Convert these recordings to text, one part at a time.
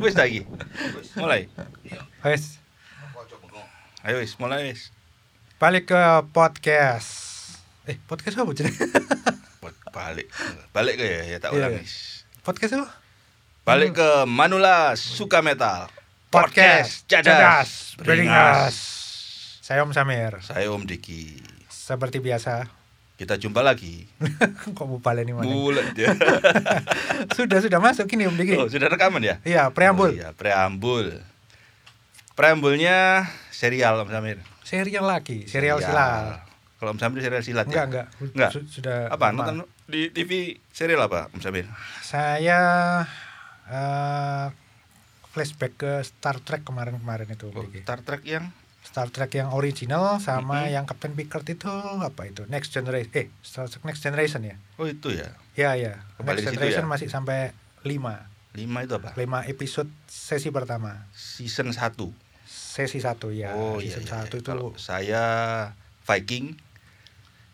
Wis iki. Mulai. Wes, Ayo wis, mulai wis. balik ke podcast. Eh, podcast apa? Buat Balik. Balik ke ya, ya tak Iya, ulang iya. wis. podcast apa? Balik ke Manula Suka Metal. Podcast Cadas, Beringas. Saya Om Samir. Saya Om Diki. Seperti biasa. Kita jumpa lagi. Kok mau ini ya. sudah sudah masuk ini Om Diki. Oh, sudah rekaman ya? Iya, preambul. Oh, iya, preambul. Preambulnya serial Om Samir. Serial lagi, serial silat. Kalau Om Samir serial silat Enggak, ya? enggak. Enggak. Su- sudah Apa? lama. Nonton di TV serial apa Om Samir? Saya eh, flashback ke Star Trek kemarin-kemarin itu. Oh, Diki. Star Trek yang Star Trek yang original sama Mm-mm. yang Captain Picard itu apa itu Next Generation eh Star Trek Next Generation ya Oh itu ya. ya ya Kembali Next Generation ya? masih sampai 5 Lima itu apa? 5 episode sesi pertama Season 1. sesi satu ya oh iya. season iya, satu iya. itu Kalau saya Viking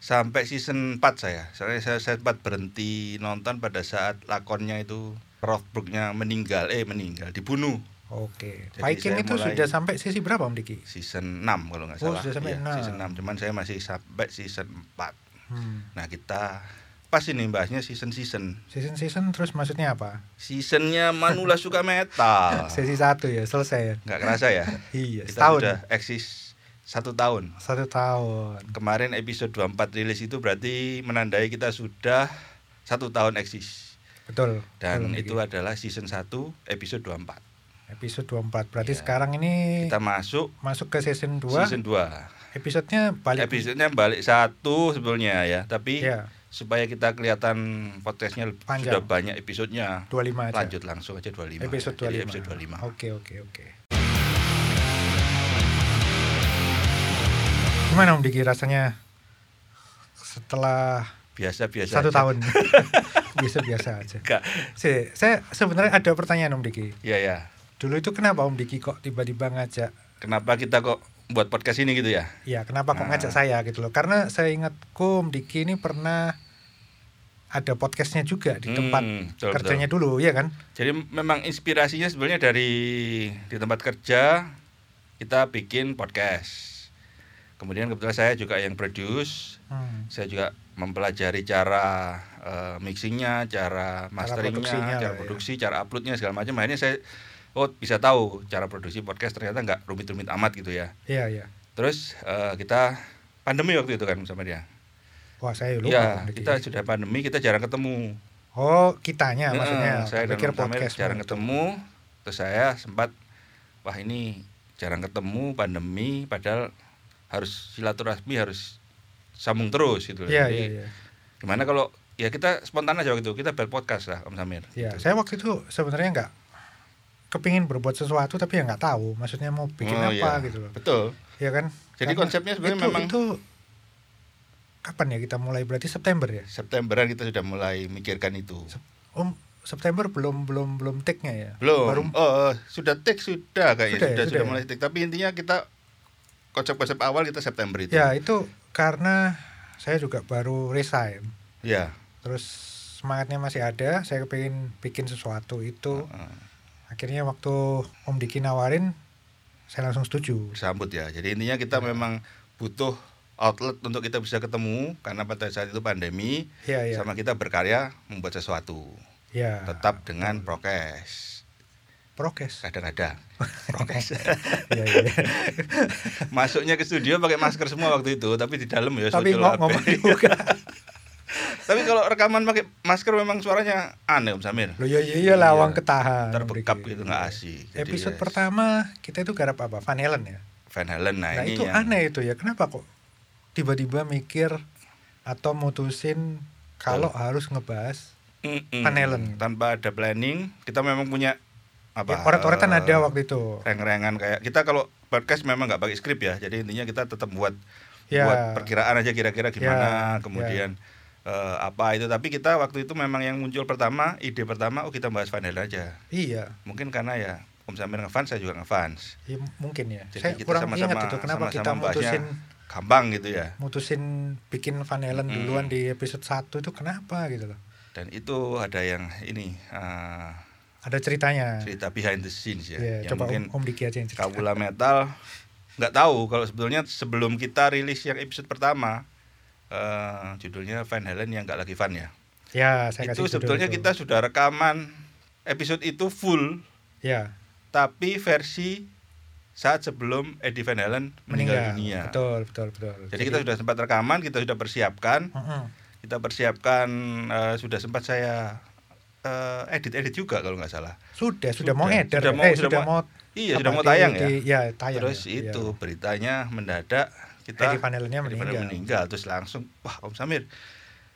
sampai season 4 saya. Soalnya saya sempat berhenti nonton pada saat lakonnya itu Rothbrugnya meninggal, eh meninggal, dibunuh. Oke Jadi Viking itu sudah sampai sesi berapa Om Diki Season 6 kalau nggak Oh, salah. sudah sampai 6. Season 6, cuman saya masih sampai season 4. hmm. Nah, kita pas ini bahasnya season-season. season season terus maksudnya apa Seasonnya Manula suka metal. sesi satu ya selesai ya Nggak kerasa ya? iya Kita setahun sudah eksis satu tahun. satu tahun Kemarin episode 24 rilis itu berarti menandai kita sudah satu tahun eksis. betul Dan betul, itu Diki. adalah season 1 episode 24. Episode 24 berarti Iya. sekarang ini Kita masuk masuk ke season 2 season 2. episodenya balik. Episodenya balik satu sebetulnya ya, tapi ya supaya kita kelihatan podcastnya Panjang. sudah banyak episodenya 25 aja. lanjut langsung aja 25 episode Jadi 25 episode 25 oke oke oke. Gimana Om Diki rasanya setelah biasa-biasa satu aja. tahun? Biasa biasa aja. Enggak. saya sebenarnya ada pertanyaan Om Diki. Ya ya dulu itu kenapa Om Diki kok tiba-tiba ngajak kenapa kita kok buat podcast ini gitu ya ya kenapa kok Nah. ngajak saya gitu loh karena saya ingatku Om Diki ini pernah ada podcastnya juga di tempat Hmm, betul, kerjanya dulu ya kan jadi memang inspirasinya sebenarnya dari di tempat kerja kita bikin podcast kemudian kebetulan saya juga yang produce Hmm. saya juga mempelajari cara eh, mixingnya, cara masteringnya, cara ya. produksi, cara uploadnya segala macam. Akhirnya saya oh bisa tahu cara produksi podcast ternyata nggak rumit-rumit amat gitu ya. iya iya Terus eh, kita pandemi waktu itu kan sama dia. wah saya lupa Ya kita sudah pandemi kita jarang ketemu. oh kitanya Heeh, maksudnya saya dan podcast jarang ketemu. Terus saya sempat wah ini jarang ketemu pandemi padahal harus silaturahmi harus sambung terus gitu. Iya Jadi, iya iya. Gimana kalau ya kita spontan aja waktu itu kita buat podcast lah Om Samir. Ya, Gitu. saya waktu itu sebenarnya nggak kepingin berbuat sesuatu tapi ya nggak tahu maksudnya mau bikin Oh, apa iya. gitu loh. Betul. Ya kan? Jadi Karena konsepnya sebenarnya itu, memang itu kapan ya kita mulai berarti September ya? Septemberan kita sudah mulai mikirkan itu. Om September belum belum belum take-nya ya? Belum. Baru Oh, oh, sudah take sudah kayaknya Sudah sudah ya, sudah, sudah ya? mulai take. Tapi intinya kita konsep-konsep awal kita September itu. ya itu karena saya juga baru resign. Ya. Terus semangatnya masih ada, saya kepingin bikin sesuatu itu. Heeh. Akhirnya waktu Om Diki nawarin saya langsung setuju. Sambut ya. Jadi intinya kita Ya. memang butuh outlet untuk kita bisa ketemu karena pada saat itu pandemi Iya iya. sama kita berkarya membuat sesuatu. Ya. Tetap dengan prokes. prokes. Kadang-kadang prokes. Iya iya. Masuknya ke studio pakai masker semua waktu itu, tapi di dalam ya Tapi ape. ngomong juga. Tapi kalau rekaman pakai masker memang suaranya aneh Om Samir. Loh ya iya iya lawang Iya. ketahan. Terbekap gitu nggak asik. Jadi Episode ya, pertama kita itu garap apa? Van Halen ya. Van Halen nah, Nah, ini itu yang aneh itu ya. Kenapa kok tiba-tiba mikir atau mutusin kalau harus ngebahas Mm-mm. Van Halen. tanpa ada planning, kita memang punya apa? ya, oret-oretan eh, ada waktu itu. Reng-rengan kayak kita kalau podcast memang nggak pakai skrip ya. Jadi intinya kita tetap buat Ya. buat perkiraan aja kira-kira gimana, Ya, kemudian eh, apa itu. Tapi kita waktu itu memang yang muncul pertama, ide pertama, oh kita bahas Van Halen aja. Iya, Mungkin karena ya Om Samir ngefans, saya juga ngefans. ya mungkin ya. Jadi Saya kita kurang sama-sama- ingat itu kenapa sama-sama kita mutusin Gampang gitu ya. mutusin bikin Van Halen Mm. duluan di episode 1 itu kenapa gitu loh. Dan itu ada yang ini eh, ada ceritanya. cerita behind the scenes ya. Ya, yang coba mungkin Om, Om Diki aja yang cerita. Kawula Metal nggak tahu kalau sebetulnya sebelum kita rilis yang episode pertama eh, judulnya Van Halen yang nggak lagi Van ya. Ya, saya itu kasih judul sebetulnya itu. kita sudah rekaman episode itu full ya tapi versi saat sebelum Eddie Van Halen meninggal, meninggal. dunia. Betul, betul, betul. Jadi, kita sudah sempat rekaman, kita sudah persiapkan, Mm-mm. kita persiapkan eh, sudah sempat saya edit edit juga kalau nggak salah. sudah, sudah mau eder, sudah mau- eh, sudah sudah mau- mau Iya sudah mau tayang ya. di- ya, tayang. Terus ya, itu ya. beritanya mendadak kita Van Halen meninggal. meninggal. terus langsung wah Om Samir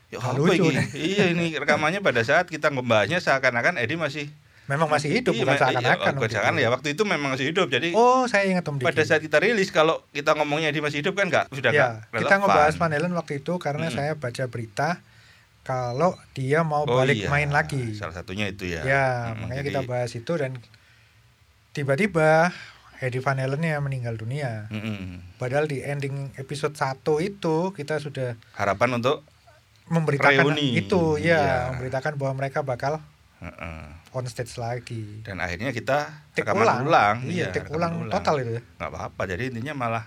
ya apa lucu ini? iya ini rekamannya pada saat kita membahasnya seakan-akan Eddie masih Memang masih hidup, Iya, bukan iya, seakan-akan. bukan Om seakan ya waktu itu memang masih hidup jadi Oh, saya ingat Om Diki. pada saat kita rilis kalau kita ngomongnya Eddie masih hidup kan nggak sudah ya, nggak kita ngebahas Van Halen waktu itu karena Mm-mm. saya baca berita kalau dia mau Oh balik iya, main lagi. salah satunya itu ya Ya, Mm, makanya jadi- kita bahas itu dan tiba-tiba Eddie Van Halen ya meninggal dunia. Mm-mm. Padahal di ending episode 1 itu kita sudah harapan untuk memberitakan Reuni. itu ya, Iya. memberitakan bahwa mereka bakal Heeh. on stage lagi. dan akhirnya kita Take rekaman ulang. ulang, Iya, take rekaman ulang, total itu ya. nggak apa-apa jadi intinya malah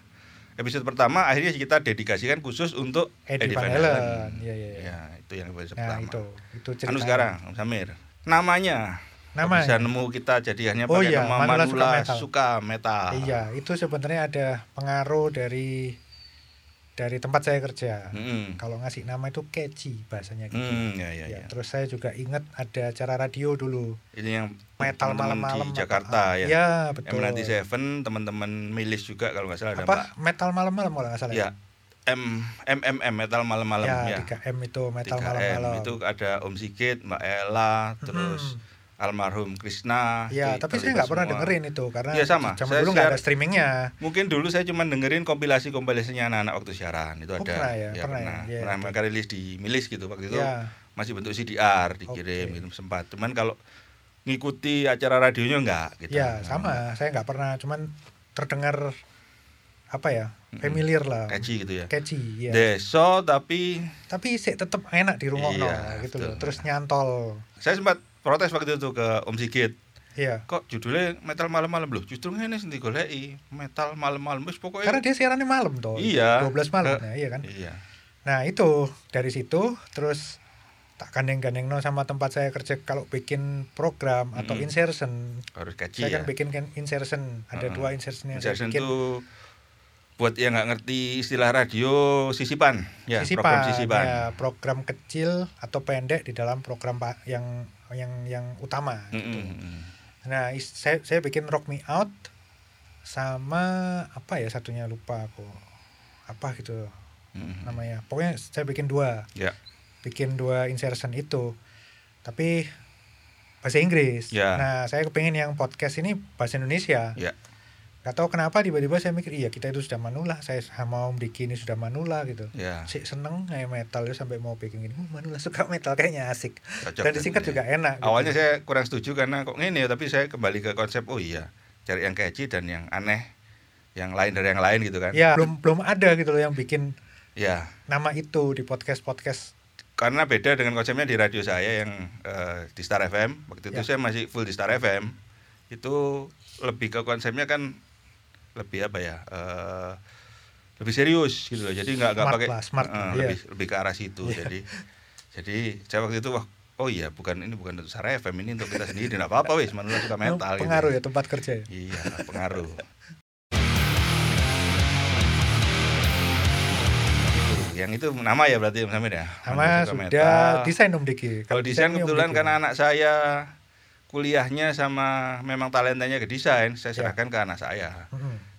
episode pertama akhirnya kita dedikasikan khusus untuk Eddie Van Halen. Iya, iya, iya. ya itu yang episode Nah, pertama itu. Itu anu ceritanya. sekarang Samir namanya Nama bisa nemu kita jadi hanya Oh pakai iya, nama Manula Manula, Suka Metal. suka metal Iya, itu sebenarnya ada pengaruh dari dari tempat saya kerja. Mm-mm. Kalau ngasih nama itu catchy bahasanya gitu. Hmm, ya, ya, Ya, ya. terus saya juga ingat ada acara radio dulu, Ini yang metal malam-malam di apa- Jakarta ya. Ya, betul. M97 teman-teman milis juga kalau nggak salah ada Apa metal malam-malam kalau nggak salah. Ya, M MMM metal malam-malam ya, ya. 3M itu metal 3M, malam-malam. itu ada Om Sigit, Mbak Ella, terus. Almarhum Krishna. Ya, tapi saya nggak pernah dengerin itu karena Iya, sama. zaman Saya dulu nggak ada streamingnya. Mungkin dulu saya cuma dengerin kompilasi-kompilasinya anak-anak waktu siaran itu Oh, ada. pernah ya? Pernah ya? pernah. Iya, Pernah oke. mereka rilis di Milis gitu waktu itu. Ya, Masih bentuk CDR dikirim Oke. gitu sempat. Cuman kalau ngikuti acara radionya enggak gitu. ya sama. Saya nggak pernah, cuman terdengar apa ya, familiar lah. Catchy gitu ya. Catchy, ya. Deso tapi Tapi sih tetap enak di rumah Iya, gitu betul. loh. Terus nyantol. saya sempat protes waktu itu ke Om Sigit. Iya. Kok judulnya metal malam-malam loh? Justru ini sendiri goleki metal malam-malam wis pokoknya. Karena dia siarannya malam toh. Iya. 12 malam Eh, ya, iya kan. Iya. Nah, itu dari situ terus tak gandeng-gandeng no sama tempat saya kerja kalau bikin program atau Mm-mm. insertion. Harus catchy Saya ya. kan bikin kan insertion, ada Heeh. dua insertion yang saya Insertion bikin. itu buat yang nggak ngerti istilah radio sisipan ya sisipan, program sisipan ya, program kecil atau pendek di dalam program pak yang yang yang utama. Gitu. mm, mm. Nah, saya saya bikin Rock Me Out sama apa ya satunya lupa aku. Apa gitu Mm, mm. namanya. Pokoknya saya bikin dua. ya Bikin dua insertion itu. Tapi bahasa Inggris. Ya. Nah, saya kepengen yang podcast ini bahasa Indonesia. ya Gak tahu kenapa tiba-tiba saya mikir iya kita itu sudah manula. Saya sama Om Diki ini sudah manula gitu. ya Si seneng kayak metal ya sampai mau bikin gini. "Uh, Manula suka metal kayaknya asik. cocok Dan disingkat juga enak. gitu. awalnya saya kurang setuju karena kok ngene ya tapi saya kembali ke konsep oh iya cari yang catchy dan yang aneh yang lain dari yang lain gitu kan Ya, belum belum ada gitu loh yang bikin ya nama itu di podcast-podcast. karena beda dengan konsepnya di radio saya yang eh, di Star FM waktu itu Ya. saya masih full di Star FM itu lebih ke konsepnya kan lebih apa ya eh, lebih serius gitu loh jadi nggak nggak pakai lah, smart, eh, iya. lebih lebih ke arah situ Iya. jadi jadi saya waktu itu wah oh iya bukan ini bukan untuk Star FM ini untuk kita sendiri nggak apa-apa wis manusia suka metal gitu. pengaruh ya tempat kerja ya. iya pengaruh yang itu nama ya berarti Samir ya Nama sudah Metal. desain Om Diki. Kalau desain kebetulan karena anak saya kuliahnya sama memang talentanya ke desain, saya Ya. serahkan ke anak saya.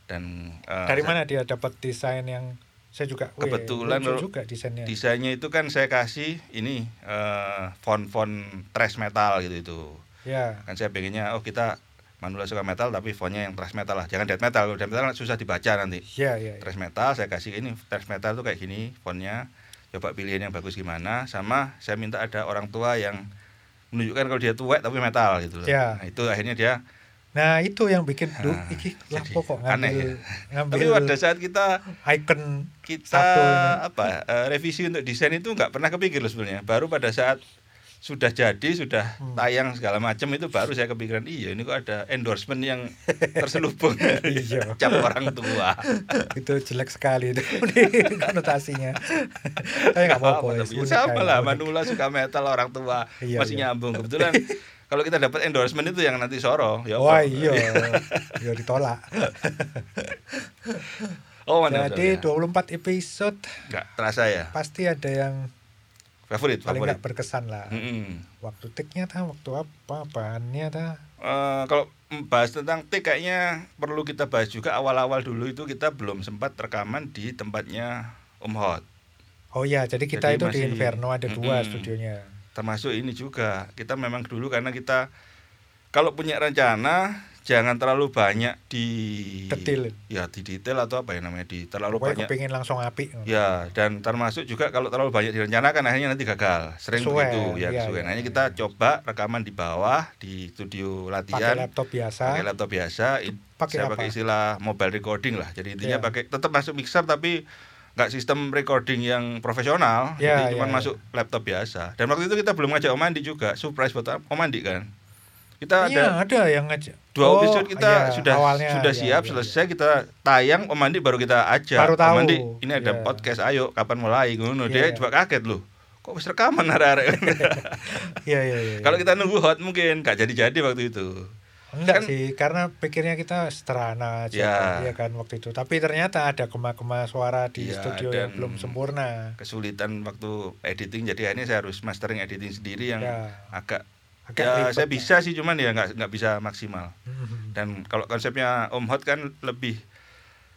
Dan eh, Dari saya- mana dia dapat desain yang saya juga Kebetulan kalau juga desainnya. Desainnya itu kan saya kasih ini eh, font-font thrash metal gitu itu. ya. Kan saya pengennya oh kita Manula suka metal tapi fontnya yang thrash metal lah. Jangan death metal. Kalau death metal susah dibaca nanti. Ya, ya, ya. Thrash metal saya kasih ini thrash metal tuh kayak gini fontnya. Coba pilihin yang bagus gimana. Sama saya minta ada orang tua yang menunjukkan kalau dia tuwek tapi metal gitu loh. Ya. Nah, itu akhirnya dia Nah, itu yang bikin duh, Ah, iki lampu kok aneh ngambil ya. ngambil Tapi pada saat kita icon kita Satu apa eh, revisi untuk desain itu nggak pernah kepikir loh sebenarnya. Baru pada saat sudah jadi sudah Hmm. tayang segala macam itu baru saya kepikiran iya ini kok ada endorsement yang terselubung. Iya. cap orang tua. Itu jelek sekali itu konotasinya. Tapi nggak apa-apa ya, ya sama lah. Manula suka metal orang tua Iya, masih iya. nyambung. Kebetulan kalau kita dapat endorsement itu yang nanti soro ya wah iya. Iya ditolak. Oh mana jadi udah, 24 episode. Nggak terasa ya? Pasti ada yang favorit paling favorit. nggak berkesan lah. Mm-mm. waktu tiknya tah waktu apa bahannya tah Eh, kalau bahas tentang tik kayaknya perlu kita bahas juga. Awal-awal dulu itu kita belum sempat rekaman di tempatnya Om Hot. Oh ya jadi kita Jadi itu di masih- Inferno ada dua Mm-mm. studionya. Termasuk ini juga. Kita memang dulu karena kita kalau punya rencana jangan terlalu banyak di Detail. ya di detail atau apa ya namanya di terlalu pokoknya banyak. kepingin langsung api ya dan termasuk juga kalau terlalu banyak direncanakan akhirnya nanti gagal. Sering Kesuwen, begitu ya iya, kesuwen. iya, Akhirnya iya. kita coba rekaman di bawah di studio pakai latihan laptop biasa. Pakai laptop biasa. Pakai saya apa? pakai istilah mobile recording lah. Jadi intinya Iya. pakai tetap masuk mixer tapi nggak sistem recording yang profesional. Iya, jadi cuma iya, masuk laptop biasa. Dan waktu itu kita belum ngajak Om Andi juga surprise buat Om Andi kan kita iya ada ada yang ngajak dua Oh, episode kita iya, sudah awalnya, sudah iya, siap iya, selesai kita tayang Om Andi baru kita ajak Baru tahu, Om Andi ini ada iya. podcast ayo kapan mulai ngono dia Iya. juga kaget loh kok bisa rekaman arek-arek iya iya iya kalau kita nunggu hot mungkin nggak jadi-jadi waktu itu Enggak Kan- sih, karena pikirnya kita sederhana aja, Ya. iya kan waktu itu. Tapi ternyata ada gema-gema suara di Iya, studio yang belum sempurna. kesulitan waktu editing jadi akhirnya saya harus mastering editing sendiri yang Ya, agak agak ya saya lah. bisa sih cuman ya nggak nggak bisa maksimal Mhm. dan kalau konsepnya Om Hot kan lebih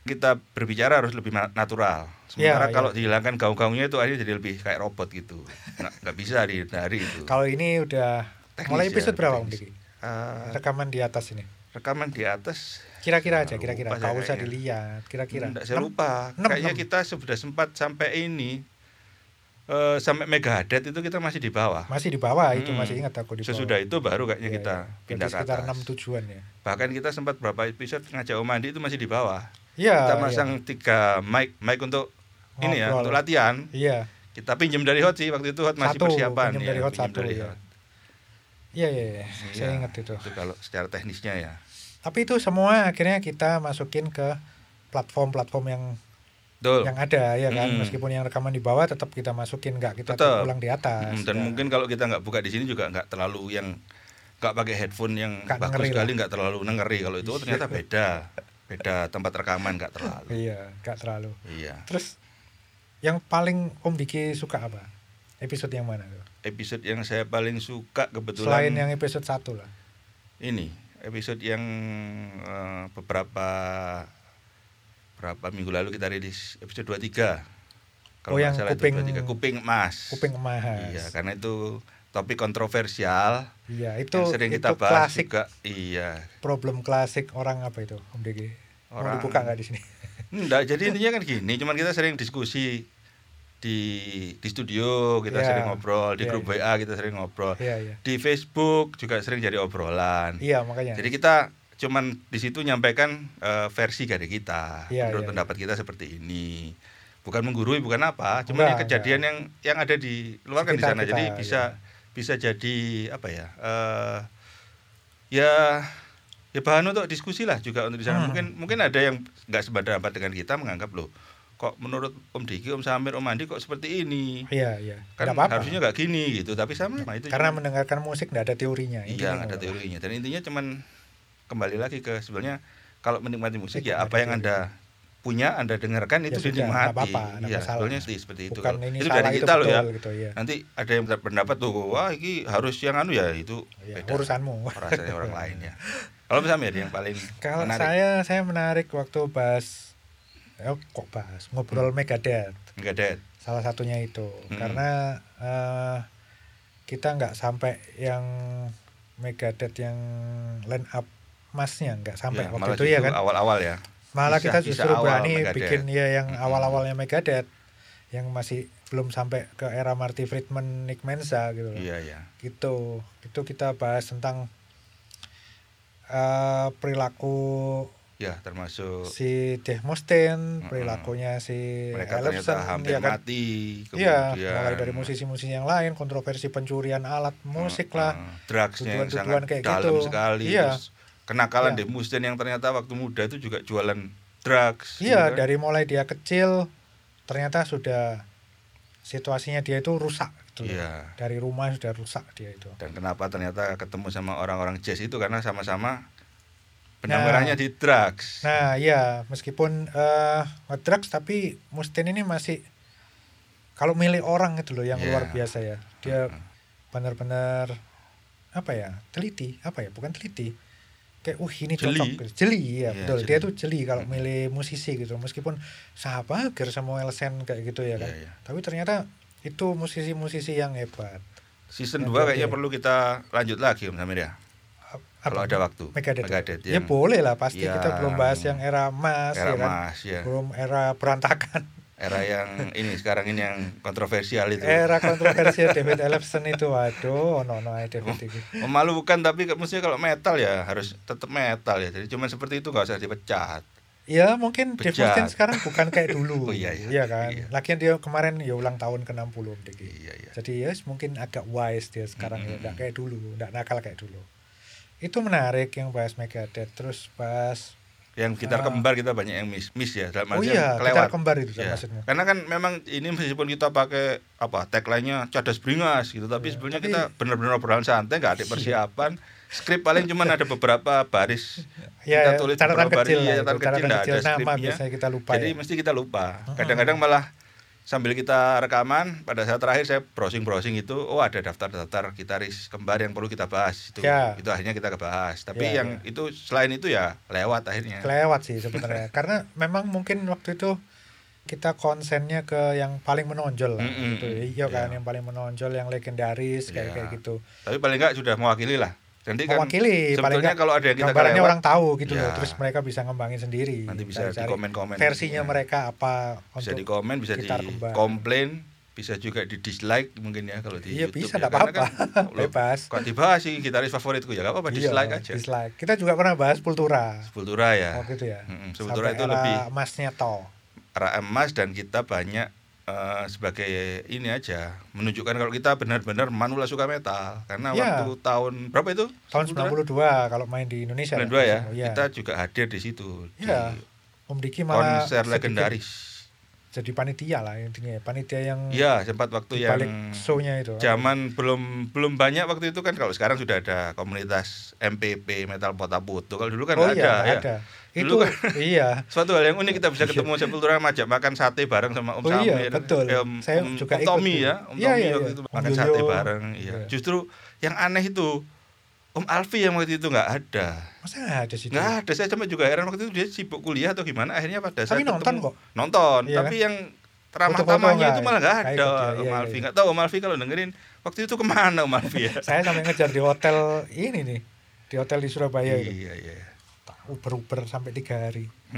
kita berbicara harus lebih na- natural sementara Ya, kalau ya. dihilangkan gaung-gaungnya itu akhirnya jadi lebih kayak robot gitu nggak bisa dihindari itu Kalau ini udah Teknis mulai ya, episode berapa Om. Diki? Eh, Rekaman di atas ini. rekaman di atas Kira-kira aja, kira-kira. Kau usah dilihat, kira-kira. Nggak, saya lupa enam, kayaknya enam. kita sudah sempat sampai ini eh, sampai Megadeth itu kita masih di bawah Masih di bawah itu Hmm. masih ingat aku di bawah. sesudah itu baru kayaknya Iya, kita iya. pindah Berarti ke sekitar atas 6 tujuan ya. bahkan kita sempat berapa episode ngajak Om Andi itu masih di bawah Iya. kita iya. masang tiga mic mic untuk ini ya Ngobrol. untuk latihan Iya. kita pinjam dari hot sih waktu itu hot masih Satu, persiapan pinjam ya, dari Hot pinjam satu, dari ya. Hot. Iya, iya, iya. Saya Iya, ingat itu. itu kalau secara teknisnya ya Tapi itu semua akhirnya kita masukin ke platform-platform yang betul. Yang ada ya kan? Mm. meskipun yang rekaman di bawah tetap kita masukin nggak kita Tetap. ulang di atas Mm, dan Ya. mungkin kalau kita nggak buka di sini juga nggak terlalu yang nggak pakai headphone yang Nggak bagus sekali nggak terlalu ngeri. Kalau itu oh, ternyata beda beda tempat rekaman nggak terlalu. Iya nggak terlalu. Iya. Terus yang paling Om Diki suka apa? Episode yang mana tuh? Episode yang saya paling suka kebetulan selain yang episode satu lah. Ini episode yang eh, beberapa berapa minggu lalu kita rilis episode 23 Oh, kalau nggak yang salah kuping- itu 23 kuping emas. kuping emas. Iya karena itu topik kontroversial iya itu yang sering itu kita bahas klasik. juga. Iya. Problem klasik orang apa itu Om Diki mau Orang- dibuka nggak di sini? Enggak, jadi intinya kan gini, cuman kita sering diskusi di di studio kita Iya. sering ngobrol, di Iya, grup iya. WA kita sering ngobrol, iya iya. Di Facebook juga sering jadi obrolan. iya makanya. Jadi kita cuman di situ nyampaikan eh, versi dari kita, Iya, menurut iya, pendapat kita seperti ini. Bukan menggurui, bukan apa, cuman yang kejadian yang yang ada di luar kan di sana. kita, Jadi bisa bisa jadi apa ya? eh ya ya bahan untuk diskusi lah juga untuk di sana. Hmm. Mungkin mungkin ada yang nggak sependapat dengan kita menganggap loh kok menurut Om Diki, Om Samir, Om Andi kok seperti ini. iya iya Kan Nggak apa-apa. harusnya nggak gini gitu, tapi sama itu. karena cuman- mendengarkan musik nggak ada teorinya Iya, nggak ada teorinya. Dan intinya cuman kembali lagi ke sebenarnya kalau menikmati musik ya apa yang anda punya anda dengarkan Ya itu sudah, dinikmati. nggak Iya, masalah. sebetulnya seperti itu. bukan Kalau itu dari kita loh ya. gitu ya Nanti ada yang berpendapat tuh, wah ini harus yang anu ya itu Ya, beda. urusanmu Rasanya orang lain ya. Kalau misalnya yang paling Kalau menarik saya saya menarik waktu bahas eh, kok bahas ngobrol Megadeth enggak dead. salah satunya itu Mm-mm. karena eh, kita nggak sampai yang Megadeth yang line up masnya nggak sampai Ya, waktu itu ya kan awal-awal ya. malah kita kisah- justru awal berani Megadeth. bikin ya yang Mm-mm. awal-awalnya Megadeth yang masih belum sampai ke era Marty Friedman Nick Menza gitu loh Iya, iya. gitu itu kita bahas tentang eh, perilaku ya termasuk si Dave Mustaine perilakunya si mereka Ellefson, ternyata hampir ya kan? mati Iya, mulai dari musisi-musisi yang lain, kontroversi pencurian alat musik lah. uh, drugsnya yang tuduhan-tuduhan sangat kayak dalam gitu. sekali Iya. terus kenakalan. Dave Mustaine yang ternyata waktu muda itu juga jualan drugs gitu Iya, kan. dari mulai dia kecil ternyata sudah situasinya dia itu rusak gitu. Iya. Dari rumah sudah rusak dia itu. dan kenapa ternyata ketemu sama orang-orang jazz itu karena sama-sama benang Nah. di drugs Nah, iya, meskipun eh drugs tapi Mustaine ini masih kalau milih orang itu loh yang Iya. luar biasa ya. Dia benar-benar apa ya? Teliti, apa ya? Bukan teliti. Kayak uh ini Jeli. cocok. gitu. Jeli, ya, Iya, betul. jeli. Dia tuh jeli kalau Mm-mm. milih musisi gitu. Meskipun sahabat Ger sama Elsen kayak gitu ya kan. Iya, iya. Tapi ternyata itu musisi-musisi yang hebat. season Yang 2 kayaknya berarti- perlu kita lanjut lagi Om Samir ya kalau ada waktu Megadeth. ya yang boleh lah pasti kita belum yang bahas yang era emas era ya kan. emas ya Belum era berantakan. Era yang ini sekarang ini yang kontroversial itu Era kontroversial David Ellefson itu waduh no no ay David itu. memalukan tapi ke- maksudnya kalau metal ya harus tetap metal ya jadi cuma seperti itu nggak usah dipecat Ya mungkin Dave. Mustaine sekarang bukan kayak dulu. Oh, iya, iya. kan. Iya. Lagian dia kemarin ya ulang tahun ke-60 Om Diki. iya iya Jadi ya mungkin agak wise dia sekarang ya, Mm-mm. enggak kayak dulu, enggak nakal kayak dulu. Itu menarik yang bahas Megadeth, terus bahas yang gitar Ah. kembar kita banyak yang miss miss ya dalam Oh iya, kelewat gitar kembar itu Ya. maksudnya. Karena kan memang ini meskipun kita pakai apa tagline-nya cadas beringas gitu, tapi Ya, sebenarnya tapi- kita benar-benar obrolan santai, nggak ada Iya. persiapan. Skrip paling cuma ada beberapa baris. Ya, kita tulis catatan beberapa kecil baris, ya, catatan kecil, nggak kecil ada skripnya. biasanya kita lupa Jadi ya. mesti kita lupa. Kadang-kadang malah sambil kita rekaman pada saat terakhir saya browsing-browsing itu, oh ada daftar-daftar gitaris kembar yang perlu kita bahas itu. Ya. Itu akhirnya kita bahas. Tapi Ya, yang itu selain itu ya lewat akhirnya. kelewat sih sebenarnya karena memang mungkin waktu itu kita konsennya ke yang paling menonjol lah Mm-mm. gitu iya kan Iya. yang paling menonjol yang legendaris kayak Iya. kayak gitu Tapi paling nggak sudah mewakili lah. Nanti kan mewakili sebetulnya kalau ada yang kita gambarannya kelewat, orang tahu gitu Ya. loh terus mereka bisa ngembangin sendiri nanti bisa di komen-komen versinya Ya. mereka apa bisa untuk di komen bisa di kembar. komplain bisa juga di dislike mungkin ya kalau di iya YouTube bisa ya. enggak Karena apa-apa. kan, bebas. kok dibahas sih gitaris favoritku? Ya gak apa-apa Iya, dislike aja. dislike. Kita juga pernah bahas Pultura Sepultura ya. Waktu itu ya. Mm-mm, Sepultura Sampai itu lebih emasnya to era emas dan kita banyak eh, sebagai ini aja menunjukkan kalau kita benar-benar manula suka metal karena Iya. waktu tahun berapa itu tahun Sepultura? 92 kalau main di Indonesia 92 ya Iya. kita juga hadir di situ Iya. di Om Diki malah konser legendaris jadi panitia lah intinya ya. panitia yang Iya, sempat waktu yang show-nya itu zaman belum belum banyak waktu itu kan kalau sekarang sudah ada komunitas MPP Metal Pota Putu. Kalau dulu kan oh iya ada nggak ya. ada itu Dulu iya Suatu hal yang unik kita bisa ketemu Sepultura ngajak makan sate bareng sama Om Oh iya, Samir. betul. Eh, Om, Saya Om- juga Om ikut Tommy ya, Om Iya, Tommy iya, waktu iya. itu Om makan Yoyo. sate bareng. Iya. Iya. Justru yang aneh itu Om Alfi yang waktu itu nggak ada. masa nggak ada sih Nggak ada. Saya cuma juga heran waktu itu dia sibuk kuliah atau gimana. Akhirnya pada saat Tapi nonton ketemu- kok. Nonton. Iya tapi yang teramah Foto-foto tamahnya nggak itu malah nggak ada ikut ya, Om iya, Alfi. iya. Nggak tahu Om Alfi kalau dengerin waktu itu ke mana Om Alfi ya. saya sampai ngejar di hotel ini nih di hotel di Surabaya itu iya iya. uber uber sampai tiga hari.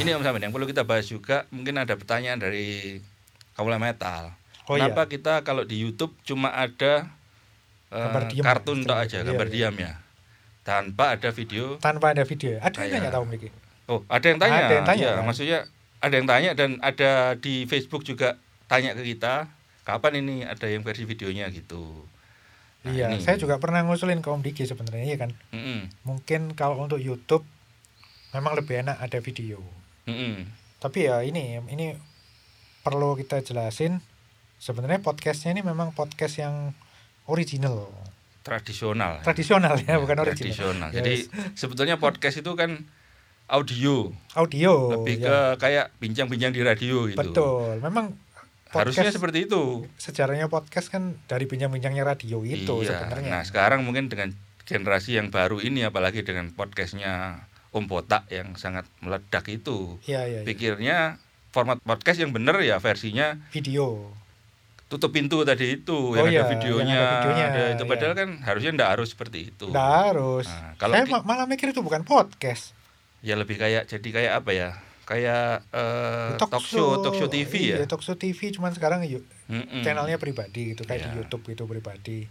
Ini Om Samin yang perlu kita bahas juga mungkin ada pertanyaan dari Kaula Metal. Oh, Kenapa kita kalau di YouTube cuma ada diam, kartun tok istilahnya. aja, Iya, gambar iya. diam ya. Tanpa ada video. tanpa ada video ada yang Kayak- nggak tahu Miki Oh, ada yang tanya. Ada yang tanya, Iya, kan? maksudnya ada yang tanya dan ada di Facebook juga tanya ke kita, kapan ini ada yang versi videonya gitu. Nah, iya ini. saya juga pernah ngusulin ke Om Diki sebenarnya iya kan Mm-mm, mungkin kalau untuk YouTube memang lebih enak ada video mm-mm. tapi ya ini ini perlu kita jelasin sebenarnya podcastnya ini memang podcast yang original tradisional. tradisional ya, Ya, bukan original tradisional. Ya, Jadi sebetulnya podcast itu kan audio, audio lebih ya. ke kayak bincang-bincang di radio gitu. betul memang Harusnya podcast seperti itu. sejarahnya podcast kan dari bincang-bincangnya radio itu iya. Nah, sebenarnya sekarang mungkin dengan generasi yang baru ini apalagi dengan podcastnya Om Botak yang sangat meledak itu. iya iya iya. Pikirnya format podcast yang bener ya versinya video tutup pintu tadi itu Oh yang iya, ada videonya, yang ada videonya, ada itu iya. padahal kan harusnya ndak harus seperti itu. nggak harus Nah, kalau saya ma- malah mikir itu bukan podcast ya lebih kayak jadi kayak apa ya? Kayak eh, talk, show, talk show TV ya. iya, talk show TV cuman sekarang yuk channelnya pribadi gitu kayak di Iya. YouTube itu pribadi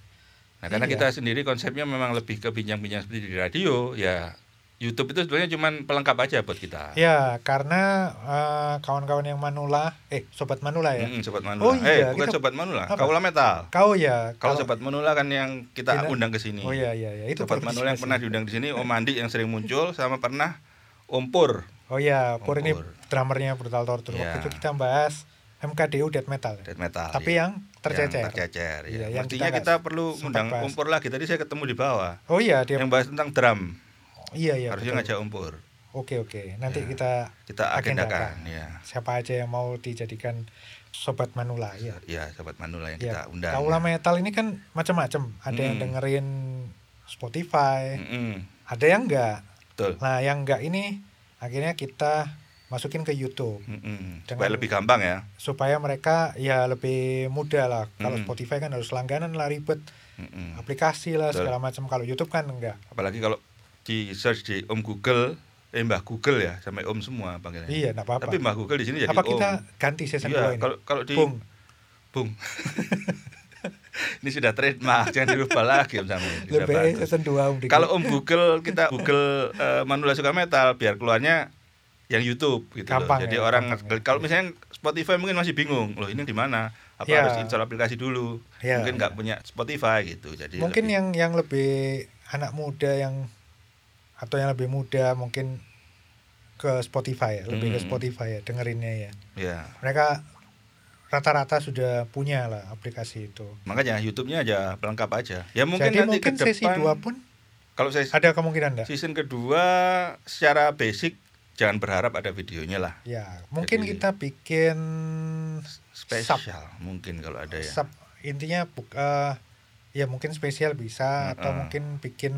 Nah, karena Iya. kita sendiri konsepnya memang lebih ke bincang-bincang seperti di radio, ya YouTube itu sebenarnya cuma pelengkap aja buat kita. Ya, karena eh, kawan-kawan yang Manula, eh sobat Manula ya. Mm-mm, sobat Manula. Oh eh, iya, bukan kita- sobat Manula, apa? Kaula Metal. Kau ya. Kalau sobat Manula kan yang kita Kita- undang ke sini. Oh iya iya iya itu sobat Manula yang pernah diundang di sini Om Andi yang sering muncul sama pernah Om Pur. Oh iya, Pur ini Pur. drummernya Brutal Torture. Iya. Waktu itu kita bahas MKDU Death Metal. Death metal. Tapi ya. yang tercecer. Yang tercecer. Iya, ya. yang Mestinya kita kita, perlu undang. Om Pur lagi. Tadi saya ketemu di bawah. Oh iya, dia Yang bahas tentang drum. Iya iya. Harusnya betul. ngajak Om Pur. Oke oke, nanti Ya. kita Kita Agendakan. agendakan. Ya. siapa aja yang mau dijadikan sobat Manula ya. Ya, sobat Manula yang Ya, kita undang. Kaula Metal ini kan macam-macam. Ada yang Hmm. dengerin Spotify, Mm-mm, ada yang enggak. Betul. Nah, yang enggak ini akhirnya kita masukin ke YouTube Mm-mm. Dengan- Supaya lebih gampang ya. supaya mereka ya lebih mudah lah. Kalau Hmm. Spotify kan harus langganan lah ribet, Mm-mm. aplikasi lah Betul. segala macam. Kalau YouTube kan enggak. Apalagi kalau di search di Om Google, eh Mbah Google ya, sampai Om semua panggilannya. Iya, enggak apa-apa. Tapi Mbah Google di sini jadi Apa Om. kita ganti season Iya, 2 ini? kalau kalau di Bung. Bung. ini sudah trademark, jangan dirubah lagi Om. Sudah Lebih season 2 Om Diki. Kalau Om Google kita Google eh, Manula suka metal biar keluarnya yang YouTube gitu Gampang loh. Jadi ya, orang ya. kalau misalnya Spotify mungkin masih bingung, loh ini di mana? Apa Ya. harus install aplikasi dulu? Ya, mungkin nggak ya. punya Spotify gitu. Jadi mungkin lebih- yang yang lebih anak muda yang atau yang lebih muda mungkin ke Spotify ya, lebih ke Hmm. Spotify ya dengerinnya ya. ya Mereka rata-rata sudah punya lah aplikasi itu. makanya YouTube-nya aja pelengkap aja. Ya mungkin Jadi nanti mungkin ke sesi depan 2 pun kalau saya ada kemungkinan enggak? season kedua secara basic jangan berharap ada videonya lah. Ya, mungkin Jadi- kita bikin Spesial mungkin kalau ada ya. sub intinya eh, ya mungkin spesial bisa atau Mm-mm. mungkin bikin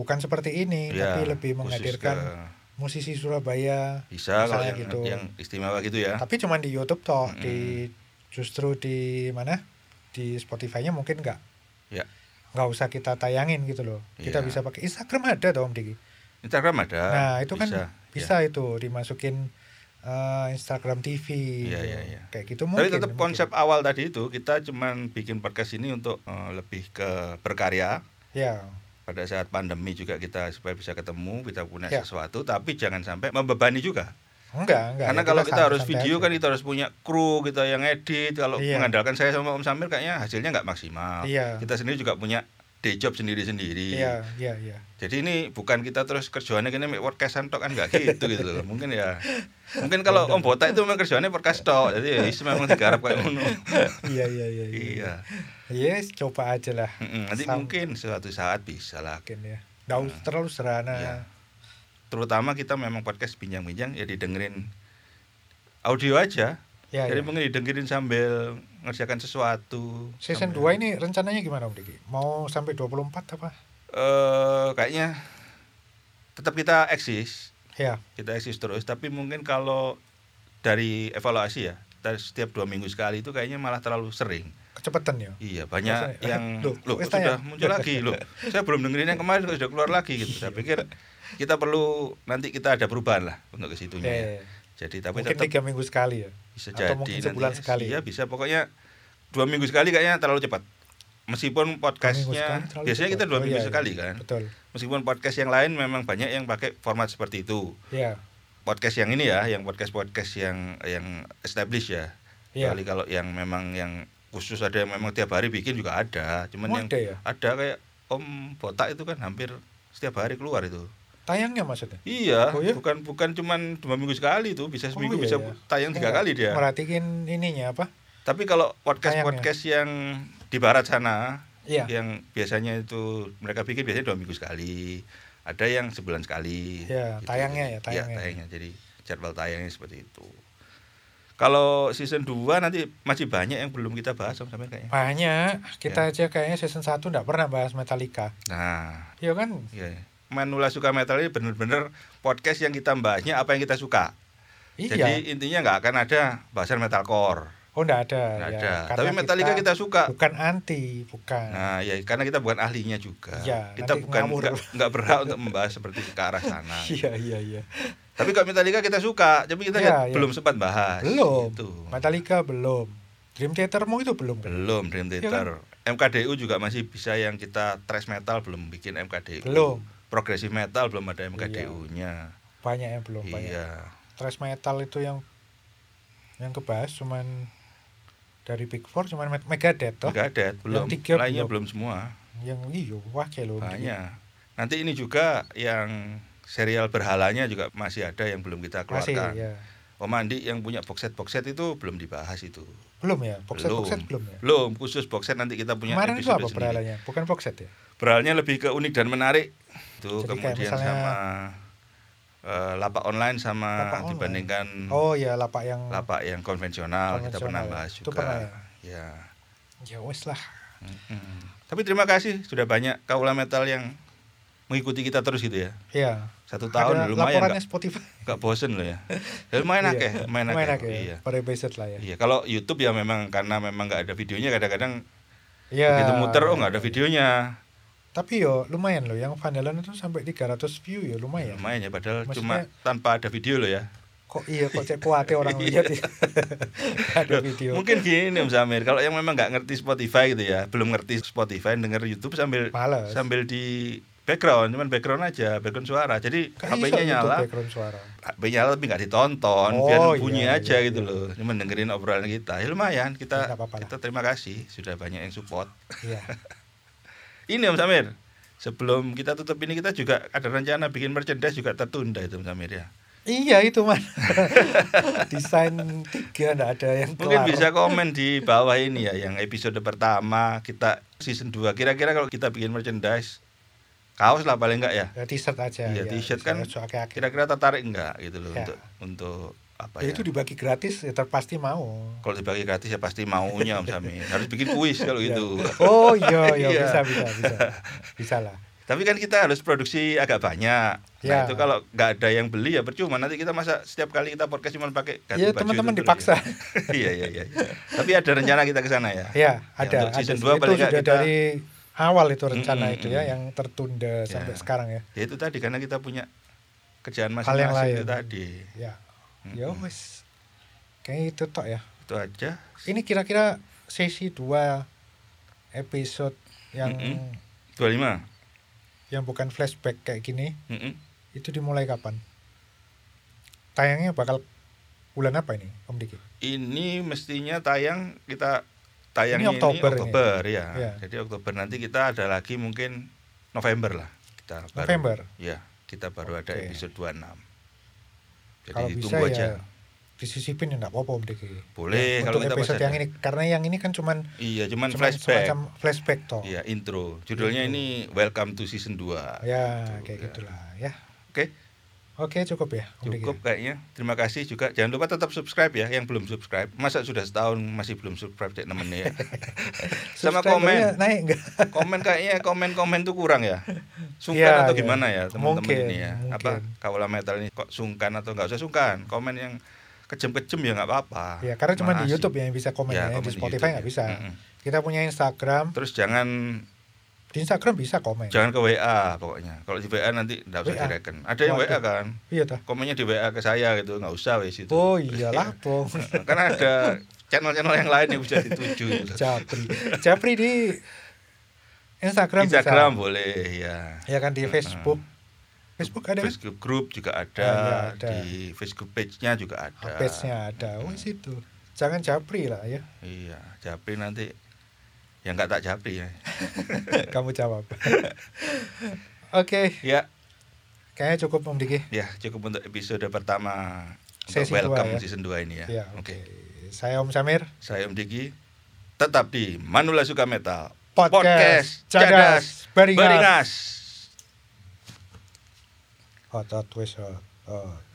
bukan seperti ini Ya, tapi lebih menghadirkan ke- musisi Surabaya bisa kalau yang, gitu. yang istimewa gitu ya. tapi cuman di YouTube toh Mm-mm. di justru di mana di Spotify-nya mungkin nggak Ya. nggak usah kita tayangin gitu loh kita Iya. bisa pakai Instagram ada toh Om Diki Instagram ada. nah itu kan bisa, bisa itu dimasukin eh, Instagram TV Iya, gitu. iya, iya. kayak gitu Tapi mungkin tetap mungkin. konsep awal tadi itu kita cuman bikin podcast ini untuk eh, lebih ke berkarya. ya Pada saat pandemi juga kita supaya bisa ketemu, kita punya Ya. sesuatu, tapi jangan sampai membebani juga. enggak enggak Karena ya, kalau kita harus video aja. kan kita harus punya kru kita yang edit. Kalau Iya. mengandalkan saya sama Om Samir kayaknya hasilnya nggak maksimal. Iya. Kita sendiri juga punya day job sendiri-sendiri. iya iya iya Jadi ini bukan kita terus kerjaannya gini make podcastan tok kan nggak gitu gitu loh. Mungkin ya. Mungkin kalau Om Botak itu memang kerjaannya podcast tok. Jadi ya memang digarap kayak ngono. iya iya iya Iya. Yes coba aja lah Mm-mm, Nanti Sam- mungkin suatu saat bisa lah. mungkin ya nggak usah terlalu sederhana Iya. Terutama kita memang podcast bincang-bincang ya didengerin audio aja. ya, Jadi ya. mungkin didengerin sambil ngerjakan sesuatu. season sambil- 2 ini rencananya gimana Om Diki mau sampai 24 apa eh kayaknya tetap kita eksis, ya kita eksis terus. Tapi mungkin kalau dari evaluasi ya, dari setiap dua minggu sekali itu kayaknya malah terlalu sering. Kecepatan ya Iya banyak Maksudnya, yang loh, loh, kok sudah muncul lagi loh. Saya belum dengerin yang kemarin kok sudah keluar lagi gitu. Saya pikir kita perlu nanti kita ada perubahan lah untuk ke situnya. ya. Eh, Jadi tapi mungkin tetap tiga minggu sekali ya bisa atau jadi mungkin nanti sebulan sekali. Iya bisa pokoknya dua minggu sekali kayaknya terlalu cepat. Meskipun podcastnya biasanya kita cepat. dua Oh, minggu iya, iya. sekali kan. betul Meskipun podcast yang lain memang banyak yang pakai format seperti itu. ya Podcast yang ini ya, yang podcast podcast yang yang established ya. Iya. Kali kalau yang memang yang khusus ada yang memang tiap hari bikin juga ada. Cuman Oh, yang ada ya? ada kayak Om Botak itu kan hampir setiap hari keluar itu. tayangnya maksudnya Iya, Oh, iya? bukan bukan cuman dua minggu sekali itu, bisa seminggu iya, bisa iya. tayang tiga Enggak, kali dia. merhatiin ininya apa Tapi kalau podcast Tayangnya. podcast yang di barat sana, iya yang biasanya itu mereka bikin biasanya dua minggu sekali, ada yang sebulan sekali. Ya, tayangnya ya, Iya, tayangnya. tayangnya. Jadi jadwal tayangnya seperti itu. Kalau season 2 nanti masih banyak yang belum kita bahas Samir kayaknya. banyak kita Ya. aja kayaknya season 1 nggak pernah bahas Metallica Nah, iya kan iya. Manula suka metal ini bener-bener podcast yang kita bahasnya apa yang kita suka. iya Jadi intinya nggak akan ada bahasan metalcore. oh nggak ada Nggak ya. ada. Karena Tapi Metallica kita, suka. bukan anti bukan Nah, ya karena kita bukan ahlinya juga. Iya, kita bukan nggak berhak untuk membahas seperti ke arah sana. iya iya iya Tapi kalau Metallica kita suka, tapi kita Iya, nggak- iya. belum sempat bahas. belum Gitu. Metallica belum Dream Theatermu itu belum kan? Belum Dream Iya Theater. MKDU juga masih bisa yang kita thrash metal belum bikin MKDU. Belum. Progressive metal belum ada MKDU-nya. banyak yang belum banyak Iya. thrash metal itu yang yang kebahas cuman dari Big Four cuman Me- Megadeth toh Megadeth belum. tiga Lainnya belum. belum semua. yang iyo wah loh Banyak. Nanti ini juga yang serial berhalanya juga masih ada yang belum kita masih keluarkan. ya Om Andi yang punya box set box set itu belum dibahas itu. belum ya box set belum. box set belum ya Belum, khusus box set nanti kita punya kemarin itu apa berhalanya bukan box set ya Berhalanya lebih ke unik dan menarik. Tuh Jadi kayak kemudian misalnya- sama eh, lapak online sama Lapak online. dibandingkan oh ya lapak yang lapak yang konvensional, kita Konvensional pernah ya. bahas Itu juga. pernah ya? ya. ya wes lah Mm-mm. Tapi terima kasih sudah banyak kaula metal yang mengikuti kita terus gitu ya. ya Satu tahun ada lumayan laporannya nggak Spotify nggak bosen loh ya. Ya, lumayan Iya, akeh, lumayan akeh. lumayan akeh Iya. per episode lah ya Iya, kalau YouTube ya memang karena memang nggak ada videonya kadang-kadang ya begitu muter oh nggak ada videonya. tapi yo lumayan loh yang Vandalan itu sampai 300 view ya lumayan Lumayan ya padahal Maksudnya- cuma tanpa ada video loh ya. kok iya kok cek kuate orang Iya. lihat ya ada video Mungkin gini Om Samir, kalau yang memang nggak ngerti Spotify gitu ya, belum ngerti Spotify, denger YouTube sambil Males. sambil di background, cuman background aja, background suara. Jadi Kan HP-nya nyala, background suara HP nyala tapi nggak ditonton, Oh, biar iya, bunyi iya, aja iya. gitu loh. Cuman dengerin obrolan kita. Ya lumayan, Ya, kita nggak apa-apa lah. kita terima kasih sudah banyak yang support. iya Ini Om Samir, sebelum kita tutup ini kita juga ada rencana bikin merchandise juga tertunda itu Om Samir ya. iya itu man desain tiga nggak ada yang Mungkin kelar. bisa komen di bawah ini ya yang episode pertama kita season 2. Kira-kira kalau kita bikin merchandise kaos lah paling enggak ya. ya, t-shirt aja Iya, ya, t-shirt kan. Kira-kira tertarik enggak gitu loh Ya. untuk untuk apa ya, ya? itu dibagi gratis ya terpasti mau Kalau dibagi gratis ya pasti maunya Om Samir. Harus bikin kuis kalau Ya. gitu. oh iya iya Iya. bisa bisa bisa bisa lah Tapi kan kita harus produksi agak banyak. Nah, Ya. itu kalau nggak ada yang beli ya percuma. Nanti kita masa setiap kali kita podcast cuma pakai ganti Iya baju teman-teman terus dipaksa ya. iya, iya, iya. Tapi ada rencana kita ke sana ya. ya ada untuk season ada. dua itu paling nggak sudah kita- dari awal itu rencana Mm, mm, itu ya yang tertunda sampai Ya. sekarang ya Ya itu tadi karena kita punya kerjaan masing-masing itu tadi. ya Mm-mm. ya wes kayak itu tok ya Itu aja. ini kira-kira sesi 2 episode yang Mm-mm. 25. yang bukan flashback kayak gini Mm-mm. itu dimulai kapan tayangnya bakal bulan apa ini Om Diki Ini mestinya tayang kita tayang Ini Oktober ini. Oktober ya. Iya. Jadi Oktober nanti kita ada lagi mungkin November lah. Kita baru- November Ya, kita baru ada Oke. episode 26. Jadi kalau bisa ditunggu aja. ya disisipin ya enggak apa-apa Om Diki Boleh, Ya, kalau kita episode masih yang ada. ini karena yang ini kan cuman Iya, cuman, cuman flashback. semacam flashback toh Iya, intro. Judulnya Intro. ini Welcome to Season 2. ya Gitu, kayak ya. gitulah ya Oke, oke cukup ya cukup kayaknya. Terima kasih juga. Jangan lupa tetap subscribe ya yang belum subscribe. Masa sudah setahun masih belum subscribe cek nemennya ya. Sama komen. naik enggak komen kayaknya komen-komen tuh kurang ya sungkan Iya, atau iya. gimana ya teman-teman ini ya apa mungkin. kaula metal ini kok sungkan atau nggak usah sungkan komen yang kejem-kejem ya nggak apa-apa ya karena cuma di. YouTube ya yang bisa komen Ya, ya, komen di Spotify nggak ya. bisa Mm-mm. kita punya Instagram terus jangan di Instagram bisa komen. Jangan ke WA pokoknya. Kalau di WA nanti nggak usah direken. Ada yang Waduh. WA kan? Iya toh. Komennya di WA ke saya gitu. Nggak usah wes itu oh iyalah bong karena ada channel-channel yang lain yang bisa dituju gitu. Japri. Japri di Instagram, Instagram bisa boleh ya ya kan di Facebook. Facebook ada kan? Facebook group juga ada, Ah, iya, ada. di Facebook page-nya juga ada. Page-nya ada. Oh situ. Jangan Japri lah ya. Iya, Japri nanti yang nggak tak Japri ya. kamu jawab oke Ya, kayaknya cukup Om Diki ya cukup untuk episode pertama Sesi untuk welcome dua, ya. season 2 ini ya. ya Oke. oke saya Om Samir Saya Om Diki tetap di Manula Suka Metal. podcast, Cadas Beringas Beringas. hot hot, hot.